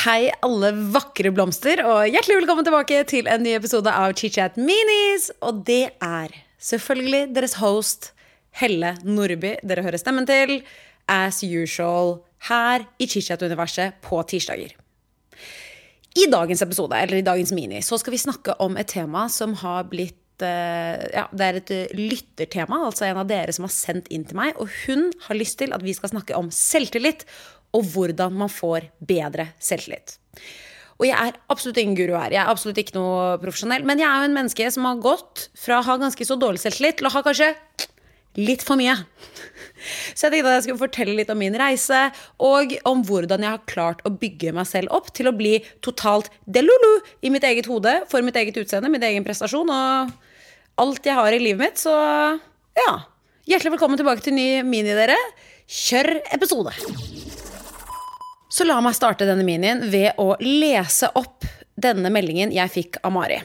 Hei, alle vakre blomster, og hjertelig velkommen tilbake til en ny episode av ChitChat Minis. Og det er selvfølgelig deres host Helle Nordby dere hører stemmen til, as usual, her i ChitChat-universet på tirsdager. I dagens episode, eller i dagens mini, så skal vi snakke om et tema som har blitt eh, ja, det er et lyttertema, altså en av dere som har sendt inn til meg. Og hun har lyst til at vi skal snakke om selvtillit og hvordan man får bedre selvtillit. Og jeg er absolutt ingen guru her. Jeg er absolutt ikke noe profesjonell. Men jeg er jo en menneske som har gått fra å ha ganske så dårlig selvtillit til å ha kanskje litt for mye. Så jeg tenkte at jeg skulle fortelle litt om min reise, og om hvordan jeg har klart å bygge meg selv opp til å bli totalt delulu i mitt eget hode, for mitt eget utseende, min egen prestasjon og alt jeg har i livet mitt. Så ja. Hjertelig velkommen tilbake til ny mini, dere. Kjør episode! Så la meg starte denne minien ved å lese opp denne meldingen jeg fikk av Mari.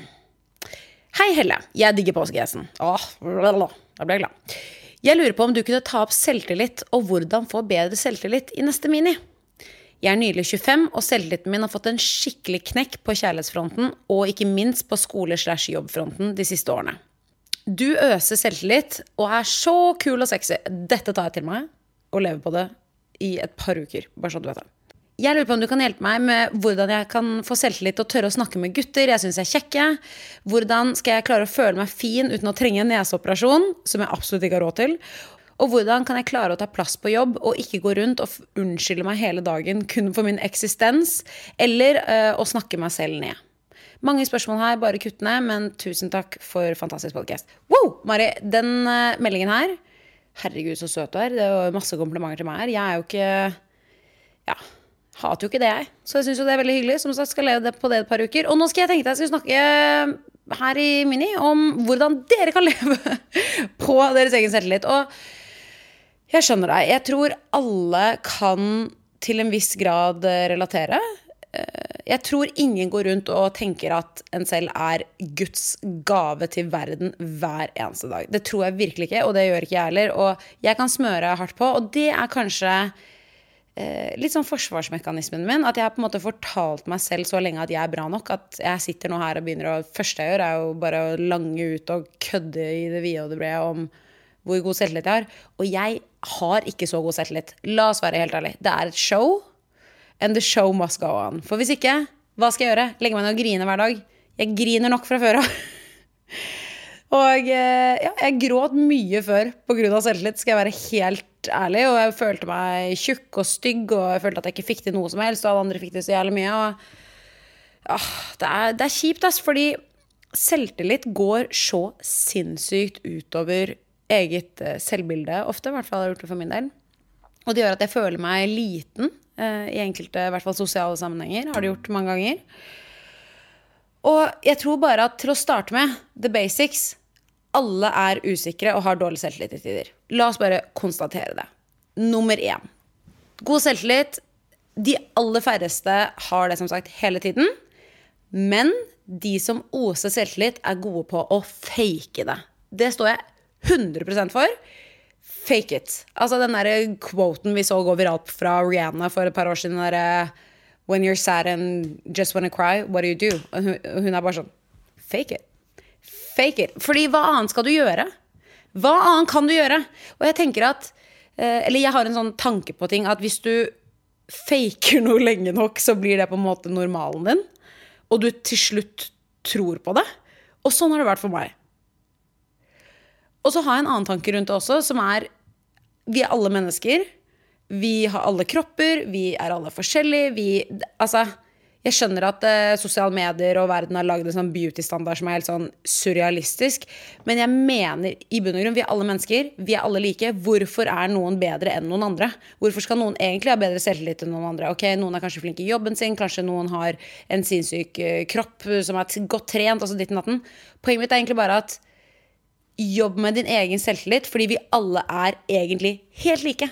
Hei, Helle. Jeg digger påskegjessen. Åh, da ble jeg glad. Jeg lurer på om du kunne ta opp selvtillit og hvordan få bedre selvtillit i neste mini. Jeg er nylig 25, og selvtilliten min har fått en skikkelig knekk på kjærlighetsfronten og ikke minst på skole-slash-jobbfronten de siste årene. Du øser selvtillit og er så kul og sexy. Dette tar jeg til meg og lever på det i et par uker. Bare så du vet det. Jeg lurer på om du kan hjelpe meg med hvordan jeg kan få selvtillit og tørre å snakke med gutter jeg syns er kjekke. Hvordan skal jeg klare å føle meg fin uten å trenge en neseoperasjon, som jeg absolutt ikke har råd til. Og hvordan kan jeg klare å ta plass på jobb og ikke gå rundt og unnskylde meg hele dagen kun for min eksistens, eller øh, å snakke meg selv ned. Mange spørsmål her, bare kutt ned, men tusen takk for fantastisk podkast. Wow, Mari, den øh, meldingen her Herregud, så søt du er. Det var masse komplimenter til meg her. Jeg er jo ikke Ja hater jo ikke det, jeg. Så jeg syns jo det er veldig hyggelig. Som sagt, skal leve på det et par uker. Og nå skal jeg tenke deg, jeg skal snakke her i Mini om hvordan dere kan leve på deres egen selvtillit. Og jeg skjønner deg. Jeg tror alle kan til en viss grad relatere. Jeg tror ingen går rundt og tenker at en selv er Guds gave til verden hver eneste dag. Det tror jeg virkelig ikke, og det gjør ikke jeg heller. Og jeg kan smøre hardt på, og det er kanskje eh, litt sånn forsvarsmekanismen min. At jeg har på en måte fortalt meg selv så lenge at jeg er bra nok. At jeg sitter nå her og begynner å første jeg gjør, er jo bare å lange ut og kødde i det vide og det brede om hvor god selvtillit jeg har. Og jeg har ikke så god selvtillit. La oss være helt ærlig. Det er et show, and the show must go on. For hvis ikke, hva skal jeg gjøre? Legge meg ned og grine hver dag? Jeg griner nok fra før av. og eh, ja, jeg gråt mye før pga. selvtillit, skal jeg være helt ærlig. Og jeg følte meg tjukk og stygg, og jeg følte at jeg ikke fikk til noe som helst, og alle andre fikk til så jævlig mye. Og, ah, det, er, det er kjipt, ass, fordi selvtillit går så sinnssykt utover eget eh, selvbilde, ofte. I hvert fall har jeg gjort det for min del. Og det gjør at jeg føler meg liten eh, i enkelte i hvert fall sosiale sammenhenger. Har det gjort mange ganger. Og jeg tror bare at til å starte med, the basics alle er usikre og har dårlig selvtillit i tider. La oss bare konstatere det. Nummer én. God selvtillit. De aller færreste har det som sagt hele tiden. Men de som oser selvtillit, er gode på å fake det. Det står jeg 100% for. Fake it. Altså den derre quoten vi så gå viralt fra Rihanna for et par år siden. Der, When you're sad and just wanna cry, what do you do? Og hun, hun er bare sånn Fake it. Fake it. Fordi hva annet skal du gjøre? Hva annet kan du gjøre? Og jeg tenker at eh, Eller jeg har en sånn tanke på ting at hvis du faker noe lenge nok, så blir det på en måte normalen din. Og du til slutt tror på det. Og sånn har det vært for meg. Og så har jeg en annen tanke rundt det også, som er Vi er alle mennesker. Vi har alle kropper. Vi er alle forskjellige. Vi Altså jeg skjønner at eh, sosiale medier og verden har lagd en sånn beauty-standard som er helt sånn surrealistisk. Men jeg mener i bunn og grunn, vi er alle mennesker. Vi er alle like. Hvorfor er noen bedre enn noen andre? Hvorfor skal noen egentlig ha bedre selvtillit enn noen andre? Ok, Noen er kanskje flinke i jobben sin, kanskje noen har en sinnssyk uh, kropp som er godt trent. altså ditt og natten. Poenget mitt er egentlig bare at jobb med din egen selvtillit, fordi vi alle er egentlig helt like.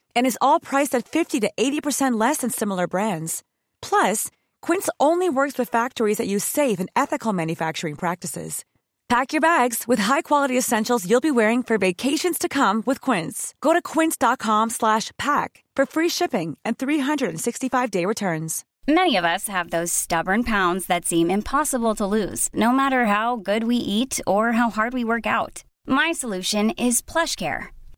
And is all priced at 50 to 80% less than similar brands. Plus, Quince only works with factories that use safe and ethical manufacturing practices. Pack your bags with high-quality essentials you'll be wearing for vacations to come with Quince. Go to quince.com slash pack for free shipping and 365-day returns. Many of us have those stubborn pounds that seem impossible to lose, no matter how good we eat or how hard we work out. My solution is PlushCare.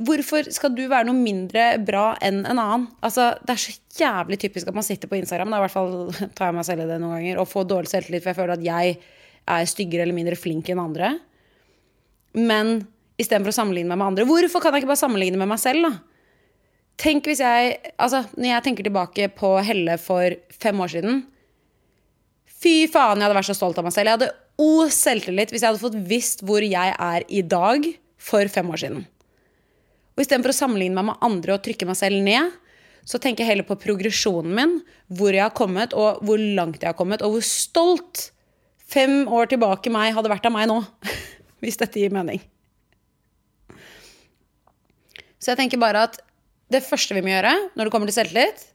Hvorfor skal du være noe mindre bra enn en annen? Altså, det er så jævlig typisk at man sitter på Instagram, da, i hvert fall tar jeg meg selv i det noen ganger, og får dårlig selvtillit, for jeg føler at jeg er styggere eller mindre flink enn andre. Men istedenfor å sammenligne meg med andre, hvorfor kan jeg ikke bare sammenligne med meg selv, da? Tenk hvis jeg Altså, når jeg tenker tilbake på Helle for fem år siden Fy faen, jeg hadde vært så stolt av meg selv. Jeg hadde o selvtillit hvis jeg hadde fått visst hvor jeg er i dag for fem år siden. Og istedenfor å sammenligne meg med andre og trykke meg selv ned, så tenker jeg heller på progresjonen min, hvor jeg har kommet, og hvor langt jeg har kommet, og hvor stolt fem år tilbake meg hadde vært av meg nå. Hvis dette gir mening. Så jeg tenker bare at det første vi må gjøre når det kommer til selvtillit,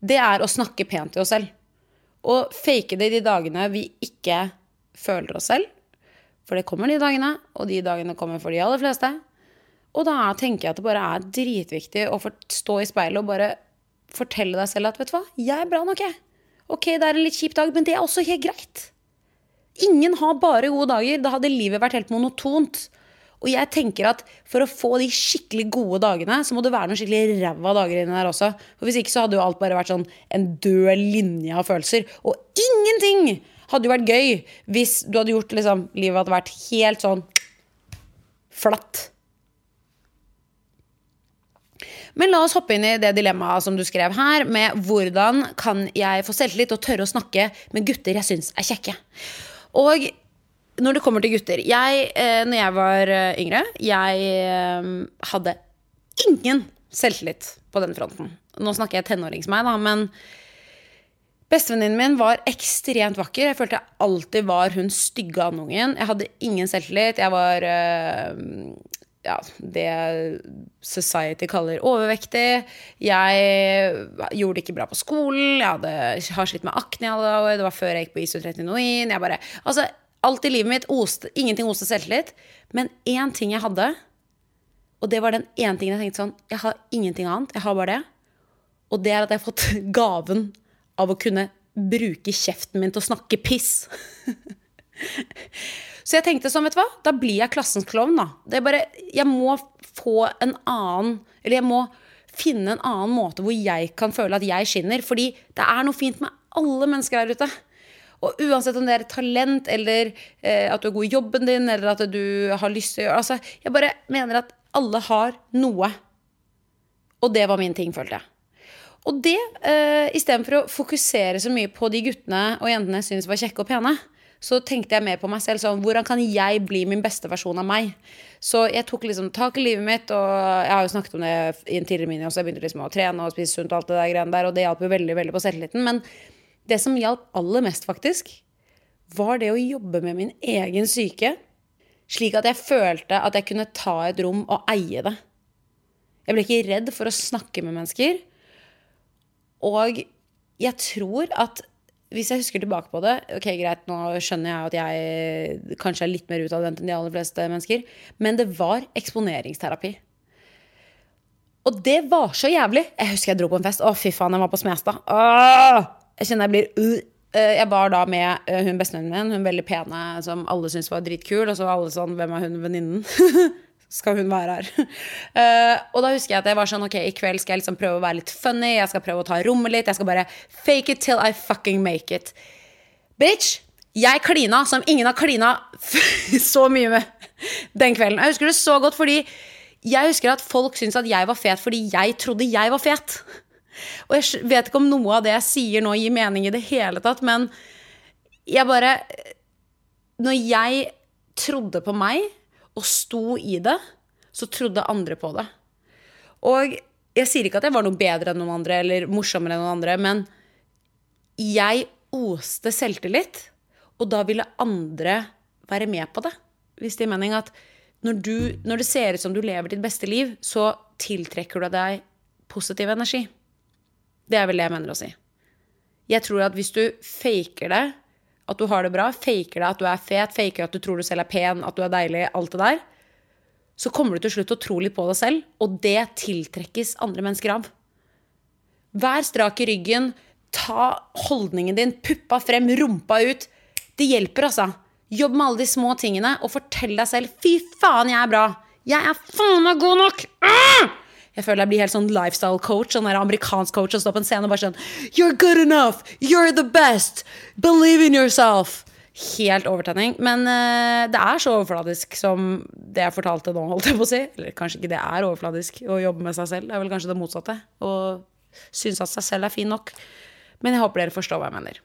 det er å snakke pent til oss selv. Og fake det de dagene vi ikke føler oss selv. For det kommer de dagene, og de dagene kommer for de aller fleste. Og da tenker jeg at det bare er dritviktig å stå i speilet og bare fortelle deg selv at vet du hva, jeg er bra nok, jeg. Ok, det er en litt kjip dag, men det er også helt greit. Ingen har bare gode dager. Da hadde livet vært helt monotont. Og jeg tenker at for å få de skikkelig gode dagene, så må det være noen skikkelig ræva dager inni der også. For hvis ikke så hadde jo alt bare vært sånn en død linje av følelser. Og ingenting hadde jo vært gøy hvis du hadde gjort liksom Livet hadde vært helt sånn flatt. Men la oss hoppe inn i det dilemmaet som du skrev her, med hvordan kan jeg få selvtillit og tørre å snakke med gutter jeg syns er kjekke. Og når det kommer til gutter jeg, eh, Når jeg var eh, yngre, jeg eh, hadde ingen selvtillit på den fronten. Nå snakker jeg tenåring som meg, da, men Bestevenninnen min var ekstremt vakker. Jeg følte jeg alltid var hun stygge andungen. Jeg hadde ingen selvtillit. Jeg var ja, det society kaller overvektig. Jeg gjorde det ikke bra på skolen. Jeg hadde, har slitt med akne i alle år. Det var før jeg gikk på isotretinoin. Jeg bare, altså, alt i livet mitt oste, ingenting oste selvtillit. Men én ting jeg hadde, og det var den ene tingen jeg tenkte sånn Jeg har ingenting annet. Jeg har bare det. Og det er at jeg har fått gaven av å kunne bruke kjeften min til å snakke piss. Så jeg tenkte sånn, vet du hva, da blir jeg klassens klovn, da. Det er bare, jeg må få en annen Eller jeg må finne en annen måte hvor jeg kan føle at jeg skinner. Fordi det er noe fint med alle mennesker der ute. Og uansett om det er talent, eller eh, at du er god i jobben din, eller at du har lyst til å gjøre altså, Jeg bare mener at alle har noe. Og det var min ting, følte jeg. Og det, eh, istedenfor å fokusere så mye på de guttene og jentene jeg syns var kjekke og pene, så tenkte jeg mer på meg selv sånn Hvordan kan jeg bli min beste versjon av meg? Så jeg tok liksom tak i livet mitt, og jeg har jo snakket om det i en tidligere mini også. Jeg begynte liksom å trene og spise sunt og alt det der greiene der, og det hjalp jo veldig, veldig på selvtilliten. Men det som hjalp aller mest, faktisk, var det å jobbe med min egen syke. Slik at jeg følte at jeg kunne ta et rom og eie det. Jeg ble ikke redd for å snakke med mennesker. Og jeg tror at hvis jeg husker tilbake på det Ok, greit, nå skjønner jeg at jeg kanskje er litt mer utadvendt enn de aller fleste mennesker, men det var eksponeringsterapi. Og det var så jævlig. Jeg husker jeg dro på en fest. Å, fy faen, jeg var på Smestad. Jeg kjenner jeg blir uh. Jeg var da med uh, hun bestevennen min, hun veldig pene som alle syntes var dritkul. Og så var alle sånn Hvem er hun venninnen? skal hun være her? Uh, og da husker jeg at jeg var sånn Ok, i kveld skal jeg liksom prøve å være litt funny. Jeg skal prøve å ta rommet litt. Jeg skal bare fake it till I fucking make it. Bitch! Jeg klina som ingen har klina så mye med den kvelden. Jeg husker det så godt fordi jeg husker at folk syntes at jeg var fet fordi jeg trodde jeg var fet. Og jeg vet ikke om noe av det jeg sier nå gir mening i det hele tatt, men jeg bare Når jeg trodde på meg og sto i det, så trodde andre på det. Og jeg sier ikke at jeg var noe bedre enn noen andre eller morsommere enn noen andre, men jeg oste selvtillit, og da ville andre være med på det. Hvis det er mening at når, du, når det ser ut som du lever ditt beste liv, så tiltrekker du deg positiv energi. Det er vel det jeg mener å si. Jeg tror at hvis du faker det, at du har det bra, faker deg at du er fet, faker at du tror du selv er pen, at du er deilig, alt det der, så kommer du til slutt å tro litt på deg selv, og det tiltrekkes andre mennesker av. Vær strak i ryggen, ta holdningen din, puppa frem, rumpa ut. Det hjelper, altså. Jobb med alle de små tingene, og fortell deg selv 'fy faen, jeg er bra'. Jeg er faen meg god nok! Ah! Jeg føler jeg blir helt sånn lifestyle coach, sånn der amerikansk coach og står på en scene og bare sånn You're good enough! You're the best! Believe in yourself! Helt overtenning. Men uh, det er så overfladisk som det jeg fortalte nå, holdt jeg på å si. Eller kanskje ikke det er overfladisk å jobbe med seg selv. Det er vel kanskje det motsatte. Å synes at seg selv er fin nok. Men jeg håper dere forstår hva jeg mener.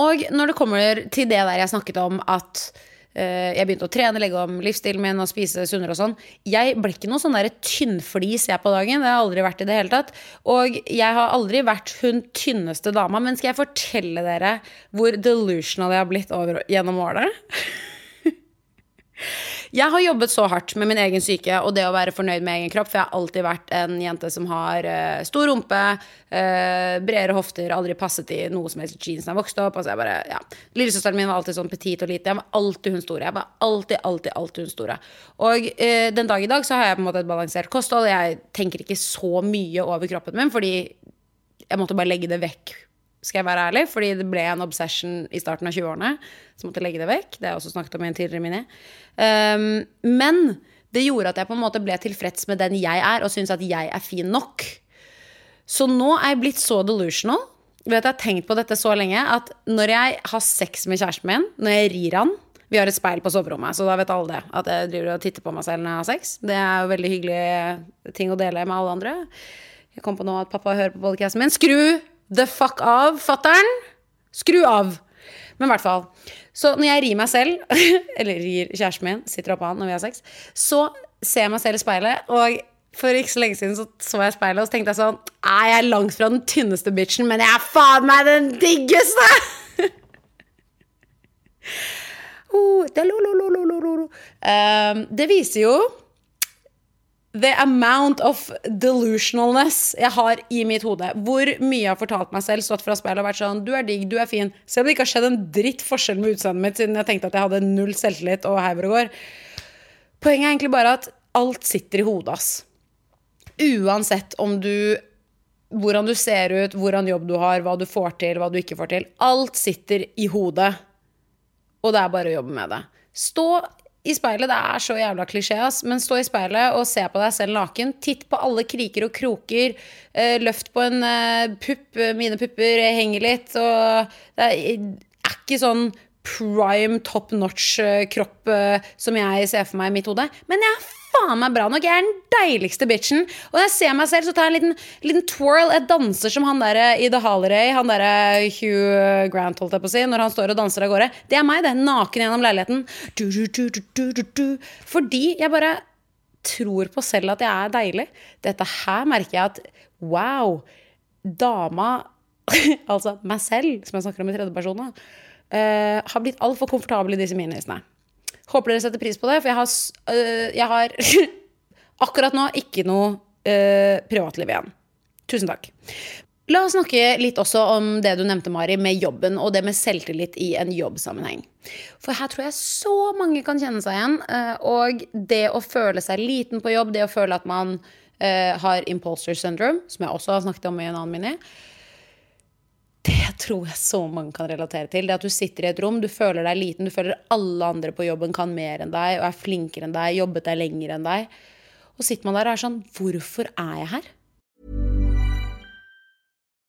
Og når det kommer til det der jeg snakket om at jeg begynte å trene, legge om livsstilen min og spise sunnere og sånn Jeg ble ikke noe sånn tynnflis jeg på dagen. Det har jeg aldri vært i det hele tatt. Og jeg har aldri vært hun tynneste dama. Men skal jeg fortelle dere hvor delusional jeg har blitt over, gjennom årene? Jeg har jobbet så hardt med min egen syke og det å være fornøyd med egen kropp, for jeg har alltid vært en jente som har uh, stor rumpe, uh, bredere hofter, aldri passet i noe som helst jeans da jeg vokste opp. Altså jeg bare, ja. Lillesøsteren min var alltid sånn petit og lite. Jeg var alltid hun store. Jeg var alltid, alltid, alltid hun store. Og uh, den dag i dag så har jeg på en måte et balansert kosthold. Jeg tenker ikke så mye over kroppen min, fordi jeg måtte bare legge det vekk skal jeg være ærlig, fordi det ble en obsession i starten av 20-årene. Så måtte jeg legge det vekk. Det har jeg også snakket om i en tidligere mini. Um, men det gjorde at jeg på en måte ble tilfreds med den jeg er, og syns at jeg er fin nok. Så nå er jeg blitt så delusional vet jeg har tenkt på dette så lenge at når jeg har sex med kjæresten min, når jeg rir han Vi har et speil på soverommet, så da vet alle det. At jeg driver og titter på meg selv når jeg har sex. Det er jo veldig hyggelig ting å dele med alle andre. Jeg kom på nå at pappa hører på podcasten min. Skru the fuck av, fatter'n! Skru av! Men i hvert fall. Så når jeg rir meg selv, eller rir kjæresten min, sitter oppå han når vi har sex, så ser jeg meg selv i speilet, og for ikke så lenge siden så, så jeg speilet og så tenkte jeg sånn Er jeg langt fra den tynneste bitchen, men jeg er faen meg den diggeste! uh, det, lo, lo, lo, um, det viser jo the amount of delusionalness jeg har i mitt hode. Hvor mye jeg har fortalt meg selv, stått fra speilet og vært sånn Du er digg, du er fin. Selv om det ikke har skjedd en dritt forskjell med utseendet mitt siden jeg tenkte at jeg hadde null selvtillit og heiver og går. Poenget er egentlig bare at alt sitter i hodet, ass. Uansett om du Hvordan du ser ut, hvordan jobb du har, hva du får til, hva du ikke får til. Alt sitter i hodet. Og det er bare å jobbe med det. Stå i speilet, Det er så jævla klisjé, ass, men stå i speilet og se på deg selv naken. Titt på alle kriker og kroker. Uh, løft på en uh, pupp. Mine pupper henger litt. Og det er, ikke sånn prime top notch eh, kropp uh, som jeg ser for meg i mitt hode. Men jeg faen meg bra nok. Jeg er den deiligste bitchen. Og når jeg ser meg selv, så tar jeg en liten, liten twirl. Jeg danser som han der i The Holiday, han derre Hugh Grant, holdt jeg på å si, når han står og danser av gårde. Det er meg, det. Naken gjennom leiligheten. Du, du, du, Fordi jeg bare tror på selv at jeg er deilig. Dette her merker jeg at wow, dama Altså meg selv, som jeg snakker om i tredjeperson, uh, har blitt altfor komfortabel i disse minisene. Håper dere setter pris på det, for jeg har, øh, jeg har akkurat nå ikke noe øh, privatliv igjen. Tusen takk. La oss snakke litt også om det du nevnte, Mari, med jobben og det med selvtillit i en jobbsammenheng. For her tror jeg så mange kan kjenne seg igjen. Øh, og det å føle seg liten på jobb, det å føle at man uh, har imposter syndrome, som jeg også har snakket om i en annen mini, det tror jeg så mange kan relatere til. Det at du sitter i et rom, du føler deg liten, du føler alle andre på jobben kan mer enn deg og er flinkere enn deg, jobbet deg lenger enn deg. Og sitter man der og er sånn Hvorfor er jeg her?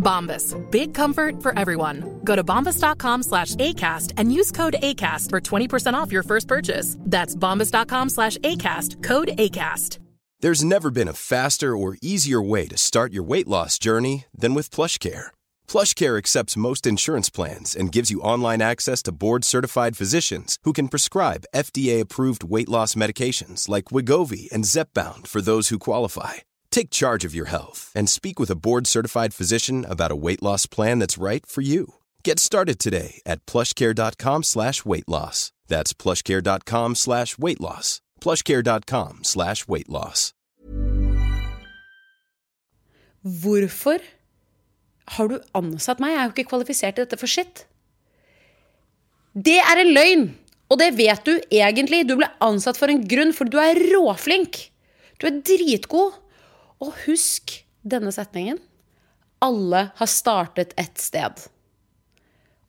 Bombas. Big comfort for everyone. Go to bombas.com slash ACAST and use code ACAST for 20% off your first purchase. That's bombas.com slash ACAST. Code ACAST. There's never been a faster or easier way to start your weight loss journey than with PlushCare. PlushCare accepts most insurance plans and gives you online access to board-certified physicians who can prescribe FDA-approved weight loss medications like Wigovi and Zepbound for those who qualify. Take charge of your health and speak with a board-certified physician about a weight loss plan that's right for you. Get started today at plushcare.com slash weight loss. That's plushcare.com slash weight loss. plushcare.com slash weight loss. Hvorfor har du ansatt meg? Jeg er jo ikke kvalifisert til dette for shit. Det er en løgn! Og det vet du egentlig. Du ble ansatt for en grunn, for du er råflink. Du er dritgod. Og husk denne setningen. Alle har startet et sted.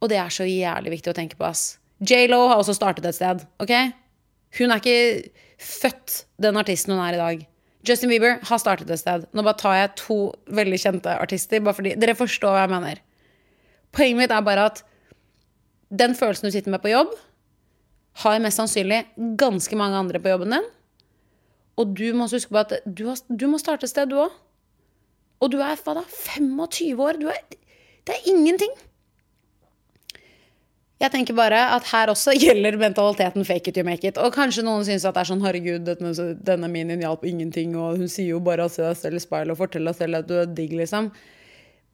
Og det er så jævlig viktig å tenke på, ass. J.Lo har også startet et sted, OK? Hun er ikke født den artisten hun er i dag. Justin Bieber har startet et sted. Nå bare tar jeg to veldig kjente artister, bare fordi dere forstår hva jeg mener. Poenget mitt er bare at den følelsen du sitter med på jobb, har mest sannsynlig ganske mange andre på jobben din. Og du må huske på at du, har, du må starte et sted, du òg. Og du er hva da, 25 år. Er, det er ingenting. Jeg tenker bare at her også gjelder mentaliteten fake it you make it. Og kanskje noen syns at det er sånn herregud, denne minien hjalp ingenting, og hun sier jo bare å se deg selv i speilet og fortelle deg selv at du er digg, liksom.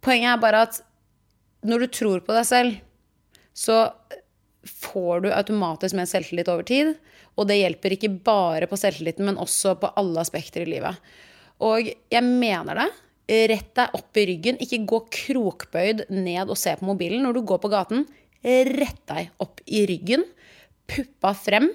Poenget er bare at når du tror på deg selv, så får du automatisk mer selvtillit over tid. Og det hjelper ikke bare på selvtilliten, men også på alle aspekter i livet. Og jeg mener det. Rett deg opp i ryggen. Ikke gå krokbøyd ned og se på mobilen når du går på gaten. Rett deg opp i ryggen, puppa frem,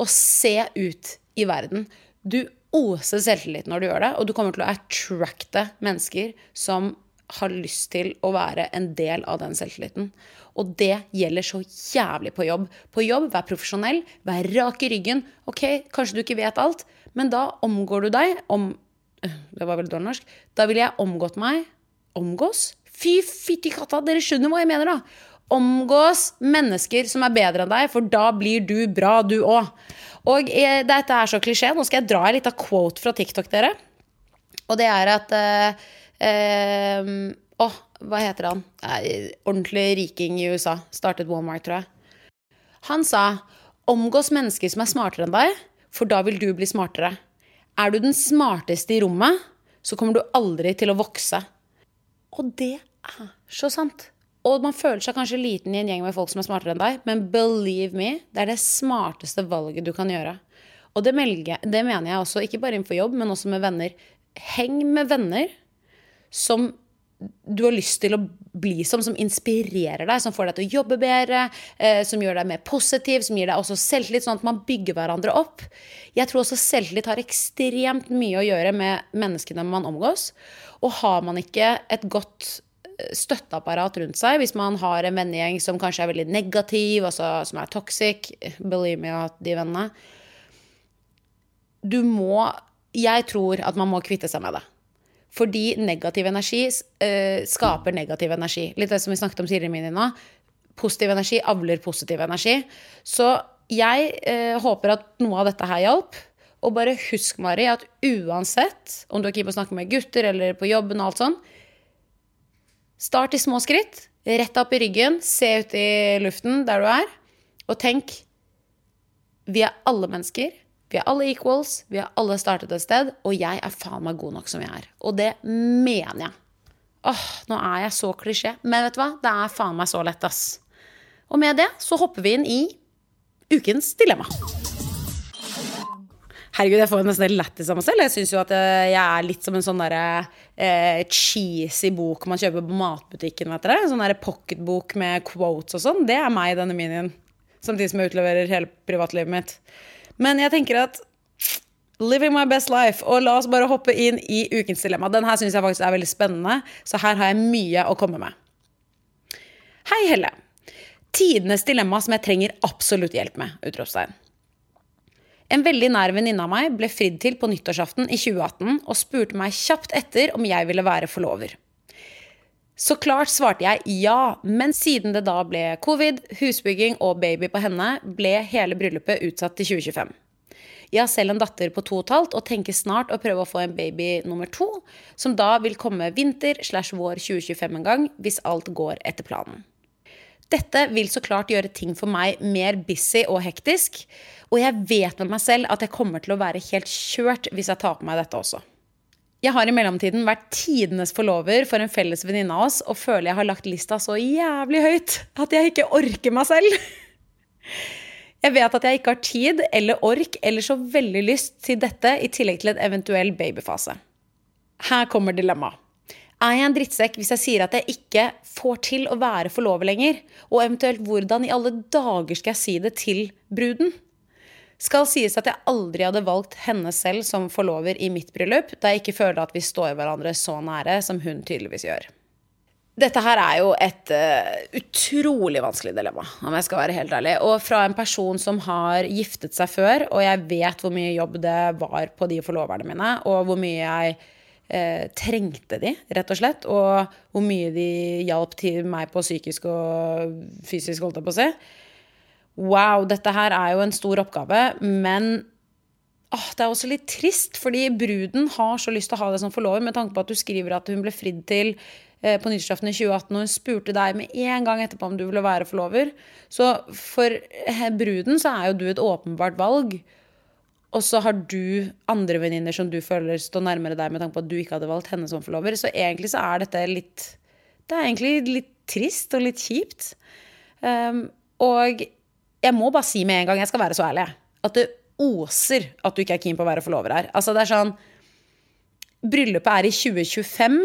og se ut i verden. Du oser selvtillit når du gjør det, og du kommer til å attracte mennesker som har lyst til å være en del av den selvtilliten. Og det gjelder så jævlig på jobb. På jobb, vær profesjonell, vær rak i ryggen. Ok, kanskje du ikke vet alt, men da omgår du deg om Det var veldig dårlig norsk. Da ville jeg omgått meg Omgås? Fy fytti katta, dere skjønner hva jeg mener, da. Omgås mennesker som er bedre enn deg, for da blir du bra, du òg. Og eh, dette er så klisjé. Nå skal jeg dra en liten quote fra TikTok, dere. Og det er at eh, eh, Å, hva heter han? Ordentlig riking i USA. Startet Walmart, tror jeg. Han sa omgås mennesker som er smartere enn deg, for da vil du bli smartere. Er du den smarteste i rommet, så kommer du aldri til å vokse. Og det er så sant. Og man føler seg kanskje liten i en gjeng med folk som er smartere enn deg, men believe me, det er det smarteste valget du kan gjøre. Og det, melger, det mener jeg også, ikke bare innenfor jobb, men også med venner. Heng med venner som du har lyst til å bli som, som inspirerer deg, som får deg til å jobbe bedre, eh, som gjør deg mer positiv, som gir deg også selvtillit, sånn at man bygger hverandre opp. Jeg tror også selvtillit har ekstremt mye å gjøre med menneskene man omgås. Og har man ikke et godt eh, støtteapparat rundt seg, hvis man har en vennegjeng som kanskje er veldig negativ, altså, som er toxic Believe me, at de vennene Du må jeg tror at man må kvitte seg med det. Fordi negativ energi uh, skaper negativ energi. Litt det som vi snakket om tidligere, Mini, nå. Positiv energi avler positiv energi. Så jeg uh, håper at noe av dette her hjalp. Og bare husk, Mari, at uansett om du er keen på å snakke med gutter eller på jobben og alt sånn, start i små skritt. Rett opp i ryggen, se ut i luften der du er, og tenk Vi er alle mennesker. Vi er alle equals. Vi har alle startet et sted. Og jeg er faen meg god nok som jeg er. Og det mener jeg. Åh, nå er jeg så klisjé. Men vet du hva? Det er faen meg så lett, ass. Og med det så hopper vi inn i ukens dilemma. Herregud, jeg får nesten helt lættis av meg selv. Jeg syns jo at eh, jeg er litt som en sånn derre eh, cheesy bok man kjøper på matbutikken, vet dere. Sånn derre pocketbok med quotes og sånn. Det er meg, i denne minien. Samtidig som jeg utleverer hele privatlivet mitt. Men jeg tenker at Living my best life. Og la oss bare hoppe inn i ukens dilemma. Den her syns jeg faktisk er veldig spennende, så her har jeg mye å komme med. Hei, Helle. Tidenes dilemma som jeg trenger absolutt hjelp med! Utropstegn. En veldig nær venninne av meg ble fridd til på nyttårsaften i 2018 og spurte meg kjapt etter om jeg ville være forlover. Så klart svarte jeg ja, men siden det da ble covid, husbygging og baby på henne, ble hele bryllupet utsatt til 2025. Jeg har selv en datter på to og et halvt og tenker snart å prøve å få en baby nummer to, som da vil komme vinter slash vår 2025 en gang, hvis alt går etter planen. Dette vil så klart gjøre ting for meg mer busy og hektisk, og jeg vet med meg selv at jeg kommer til å være helt kjørt hvis jeg tar på meg dette også. Jeg har i mellomtiden vært tidenes forlover for en felles venninne av oss og føler jeg har lagt lista så jævlig høyt at jeg ikke orker meg selv. Jeg vet at jeg ikke har tid eller ork eller så veldig lyst til dette i tillegg til en eventuell babyfase. Her kommer dilemmaet. Er jeg en drittsekk hvis jeg sier at jeg ikke får til å være forlover lenger? Og eventuelt hvordan i alle dager skal jeg si det til bruden? Skal sies at jeg aldri hadde valgt henne selv som forlover i mitt bryllup, da jeg ikke føler at vi står hverandre så nære som hun tydeligvis gjør. Dette her er jo et uh, utrolig vanskelig dilemma, om jeg skal være helt ærlig. Og fra en person som har giftet seg før, og jeg vet hvor mye jobb det var på de forloverne mine, og hvor mye jeg uh, trengte de, rett og slett, og hvor mye de hjalp til meg på psykisk og fysisk, holdt jeg på å si Wow, dette her er jo en stor oppgave, men åh, det er også litt trist, fordi bruden har så lyst til å ha det som forlover, med tanke på at du skriver at hun ble fridd til eh, på nyttårsaften i 2018, og hun spurte deg med en gang etterpå om du ville være forlover. Så for eh, bruden så er jo du et åpenbart valg. Og så har du andre venninner som du føler står nærmere deg med tanke på at du ikke hadde valgt henne som forlover. Så egentlig så er dette litt Det er egentlig litt trist og litt kjipt. Um, og jeg må bare si med en gang, jeg skal være så ærlig, at det oser at du ikke er keen på å være forlover her. Altså, det er sånn Bryllupet er i 2025,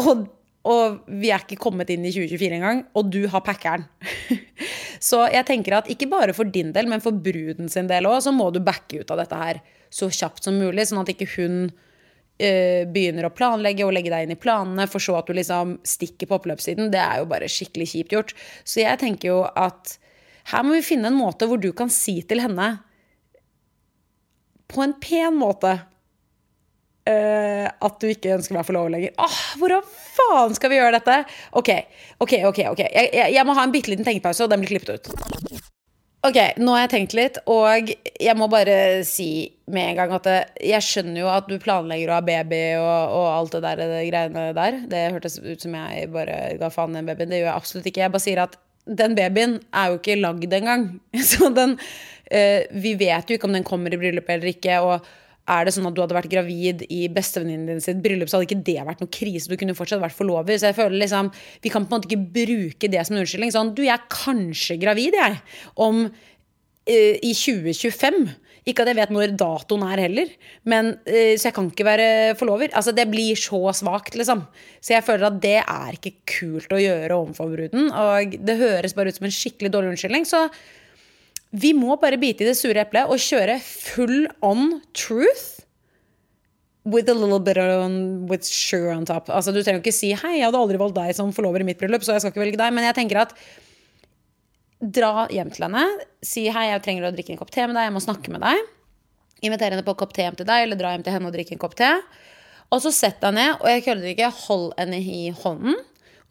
og, og vi er ikke kommet inn i 2024 engang, og du har packeren. så jeg tenker at ikke bare for din del, men for bruden sin del òg, så må du backe ut av dette her så kjapt som mulig, sånn at ikke hun uh, begynner å planlegge og legge deg inn i planene, for så at du liksom stikker på oppløpssiden. Det er jo bare skikkelig kjipt gjort. Så jeg tenker jo at her må vi finne en måte hvor du kan si til henne på en pen måte uh, at du ikke ønsker meg forlover lenger. Åh, hvordan faen skal vi gjøre dette? Ok, ok, ok. ok. Jeg, jeg, jeg må ha en bitte liten tenkepause, og den blir klippet ut. Ok, nå har jeg tenkt litt, og jeg må bare si med en gang at jeg skjønner jo at du planlegger å ha baby og, og alt det der det greiene der. Det hørtes ut som jeg bare ga faen i den babyen. Det gjør jeg absolutt ikke. Jeg bare sier at den babyen er jo ikke lagd engang. Så den eh, Vi vet jo ikke om den kommer i bryllupet eller ikke. Og er det sånn at du hadde vært gravid i bestevenninnen din sitt bryllup, så hadde ikke det vært noe krise. Du kunne fortsatt vært forlover. Så jeg føler liksom Vi kan på en måte ikke bruke det som en unnskyldning. Sånn, du, jeg er kanskje gravid, jeg. Om eh, i 2025. Ikke at jeg vet når datoen er heller, men, uh, så jeg kan ikke være forlover. Altså, det blir så svakt, liksom. Så jeg føler at det er ikke kult å gjøre overfor bruden. Og det høres bare ut som en skikkelig dårlig unnskyldning. Så vi må bare bite i det sure eplet og kjøre full on truth. With a little bit on, with sure on top. Altså, du trenger ikke si 'hei, jeg hadde aldri valgt deg som forlover i mitt bryllup', så jeg skal ikke velge deg. Men jeg tenker at dra hjem til henne, si 'hei, jeg trenger å drikke en kopp te med deg, jeg må snakke med deg'. Invitere henne på en kopp te hjem til deg, eller dra hjem til henne og drikke en kopp te. Og så sett deg ned, og jeg kødder ikke, hold henne i hånden.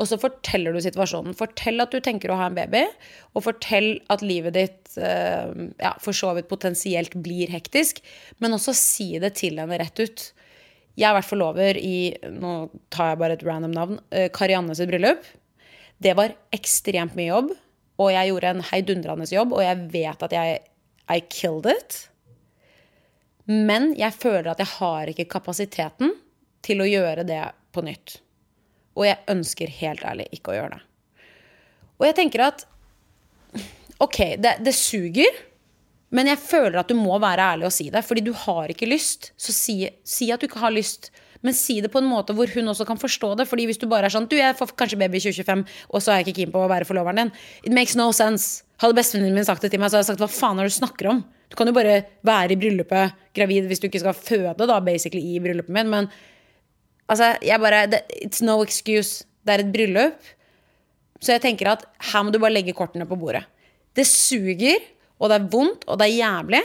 Og så forteller du situasjonen. Fortell at du tenker å ha en baby, og fortell at livet ditt eh, ja, for så vidt potensielt blir hektisk. Men også si det til henne rett ut. Jeg har vært forlover i Nå tar jeg bare et random navn. eh, Karianne sitt bryllup. Det var ekstremt mye jobb, og jeg gjorde en heidundrende jobb, og jeg vet at jeg I killed it. Men jeg føler at jeg har ikke kapasiteten til å gjøre det på nytt. Og jeg ønsker helt ærlig ikke å gjøre det. Og jeg tenker at OK, det, det suger, men jeg føler at du må være ærlig og si det. Fordi du har ikke lyst, så si, si at du ikke har lyst. Men si det på en måte hvor hun også kan forstå det. Fordi hvis du bare er sånn Du, jeg får kanskje baby i 2025, og så er jeg ikke keen på å være forloveren din. It makes no sense. Hadde bestevenninnen min sagt det til meg, så hadde jeg sagt hva faen er det du snakker om? Du kan jo bare være i bryllupet gravid hvis du ikke skal føde, da, basically, i bryllupet mitt. Men altså, jeg bare It's no excuse. Det er et bryllup. Så jeg tenker at her må du bare legge kortene på bordet. Det suger, og det er vondt, og det er jævlig.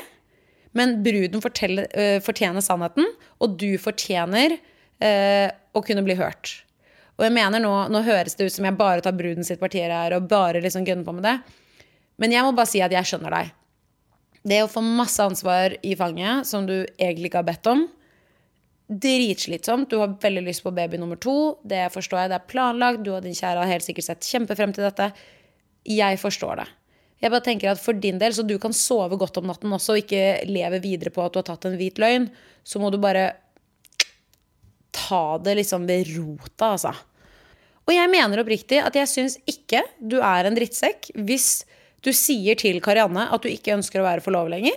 Men bruden forteller, uh, fortjener sannheten, og du fortjener uh, å kunne bli hørt. Og jeg mener nå, nå høres det ut som jeg bare tar bruden sitt parti her og bare liksom gønner på med det. Men jeg må bare si at jeg skjønner deg. Det å få masse ansvar i fanget som du egentlig ikke har bedt om, dritslitsomt. Du har veldig lyst på baby nummer to. Det forstår jeg. Det er planlagt. Du og din kjære har helt sikkert sett kjempefrem til dette. Jeg forstår det. Jeg bare tenker at For din del, så du kan sove godt om natten også og ikke leve videre på at du har tatt en hvit løgn, så må du bare ta det liksom ved rota, altså. Og jeg mener oppriktig at jeg syns ikke du er en drittsekk hvis du sier til Karianne at du ikke ønsker å være forlover lenger.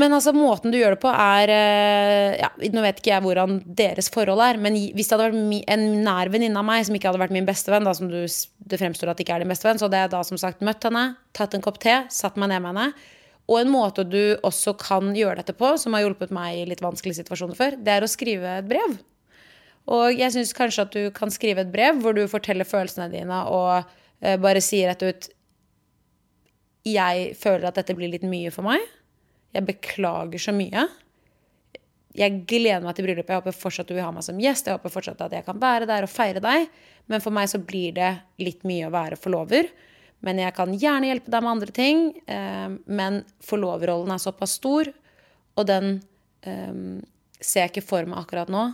Men altså, måten du gjør det på, er eh, ja, Nå vet ikke jeg hvordan deres forhold er, men hvis det hadde vært en nær venninne av meg som ikke hadde vært min bestevenn, da, som du, det fremstår at ikke er din bestevenn, så hadde jeg da som sagt møtt henne, tatt en kopp te, satt meg ned med henne. Og en måte du også kan gjøre dette på, som har hjulpet meg i litt vanskelige situasjoner før, det er å skrive et brev. Og jeg syns kanskje at du kan skrive et brev hvor du forteller følelsene dine og eh, bare sier rett ut Jeg føler at dette blir litt mye for meg. Jeg beklager så mye. Jeg gleder meg til bryllupet. Jeg håper fortsatt du vil ha meg som gjest. Jeg håper fortsatt at jeg kan være der og feire deg. Men for meg så blir det litt mye å være forlover. Men jeg kan gjerne hjelpe deg med andre ting. eh, Men forloverrollen er såpass stor, og den eh, ser jeg ikke for meg akkurat nå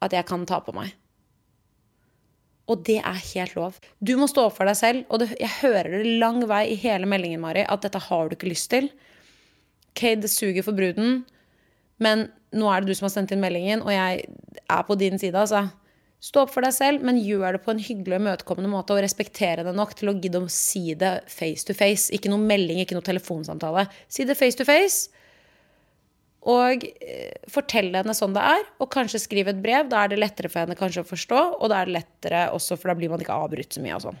at jeg kan ta på meg. Og det er helt lov. Du må stå opp for deg selv. Og det, jeg hører det lang vei i hele meldingen, Mari, at dette har du ikke lyst til. OK, det suger for bruden, men nå er det du som har sendt inn meldingen, og jeg er på din side, altså. Stå opp for deg selv, men gjør det på en hyggelig og imøtekommende måte, og respektere det nok til å gidde å si det face to face. Ikke noe melding, ikke noe telefonsamtale. Si det face to face. Og eh, fortell henne sånn det er, og kanskje skriv et brev. Da er det lettere for henne kanskje å forstå, og da er det lettere også, for da blir man ikke avbrutt så mye og sånn.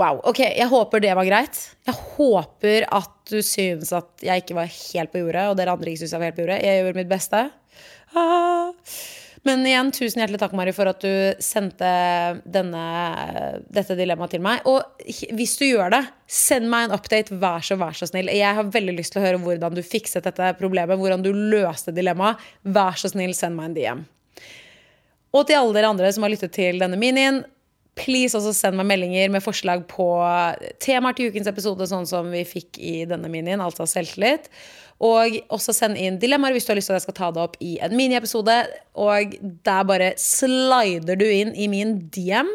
Wow. Ok, jeg håper det var greit. Jeg håper at du syns at jeg ikke var helt på jordet, og dere andre ikke syns jeg var helt på jordet. Jeg gjorde mitt beste. Ah. Men igjen, tusen hjertelig takk, Mari, for at du sendte denne, dette dilemmaet til meg. Og hvis du gjør det, send meg en update, vær så, vær så snill. Jeg har veldig lyst til å høre hvordan du fikset dette problemet, hvordan du løste dilemmaet. Vær så snill, send meg en DM. Og til alle dere andre som har lyttet til denne minien, please også send meg meldinger med forslag på temaer til ukens episode, sånn som vi fikk i denne minien, altså selvtillit. Og også send inn dilemmaer hvis du har lyst til at jeg skal ta det opp i en miniepisode. Og der bare slider du inn i min DM.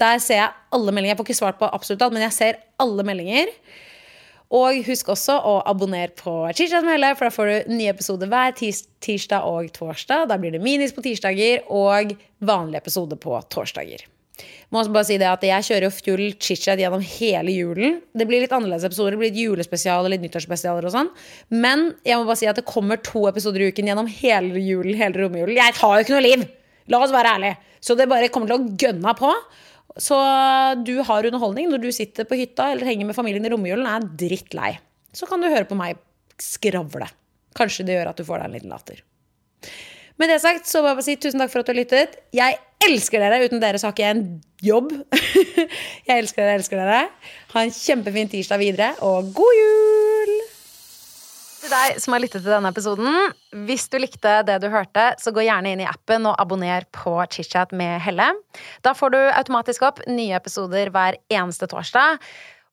Der ser jeg alle meldinger. Jeg får ikke svart på absolutt alt, men jeg ser alle meldinger. Og husk også å abonnere på Chichat med Helle, for da får du nye episoder hver tis tirsdag og torsdag. Da blir det minis på tirsdager og vanlig episode på torsdager. Må også bare si det at Jeg kjører jo full chit-chat gjennom hele julen. Det blir litt annerledes episoder. Det blir litt julespesial og litt nyttårsspesialer og sånn. Men jeg må bare si at det kommer to episoder i uken gjennom hele julen. hele romjulen. Jeg har jo ikke noe liv! La oss være ærlige. Så det bare kommer til å gønne på. Så du har underholdning når du sitter på hytta eller henger med familien i romjulen er drittlei. Så kan du høre på meg skravle. Kanskje det gjør at du får deg en liten latter. Med det sagt så må jeg bare si tusen takk for at du har lyttet. Jeg elsker dere. Uten dere så har ikke jeg en jobb. jeg elsker dere, elsker dere. Ha en kjempefin tirsdag videre, og god jul! Til deg som har lyttet til denne episoden, hvis du likte det du hørte, så gå gjerne inn i appen og abonner på ChitChat med Helle. Da får du automatisk opp nye episoder hver eneste torsdag.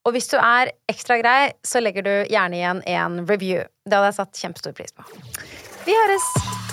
Og hvis du er ekstra grei, så legger du gjerne igjen en review. Det hadde jeg satt kjempestor pris på. Vi høres!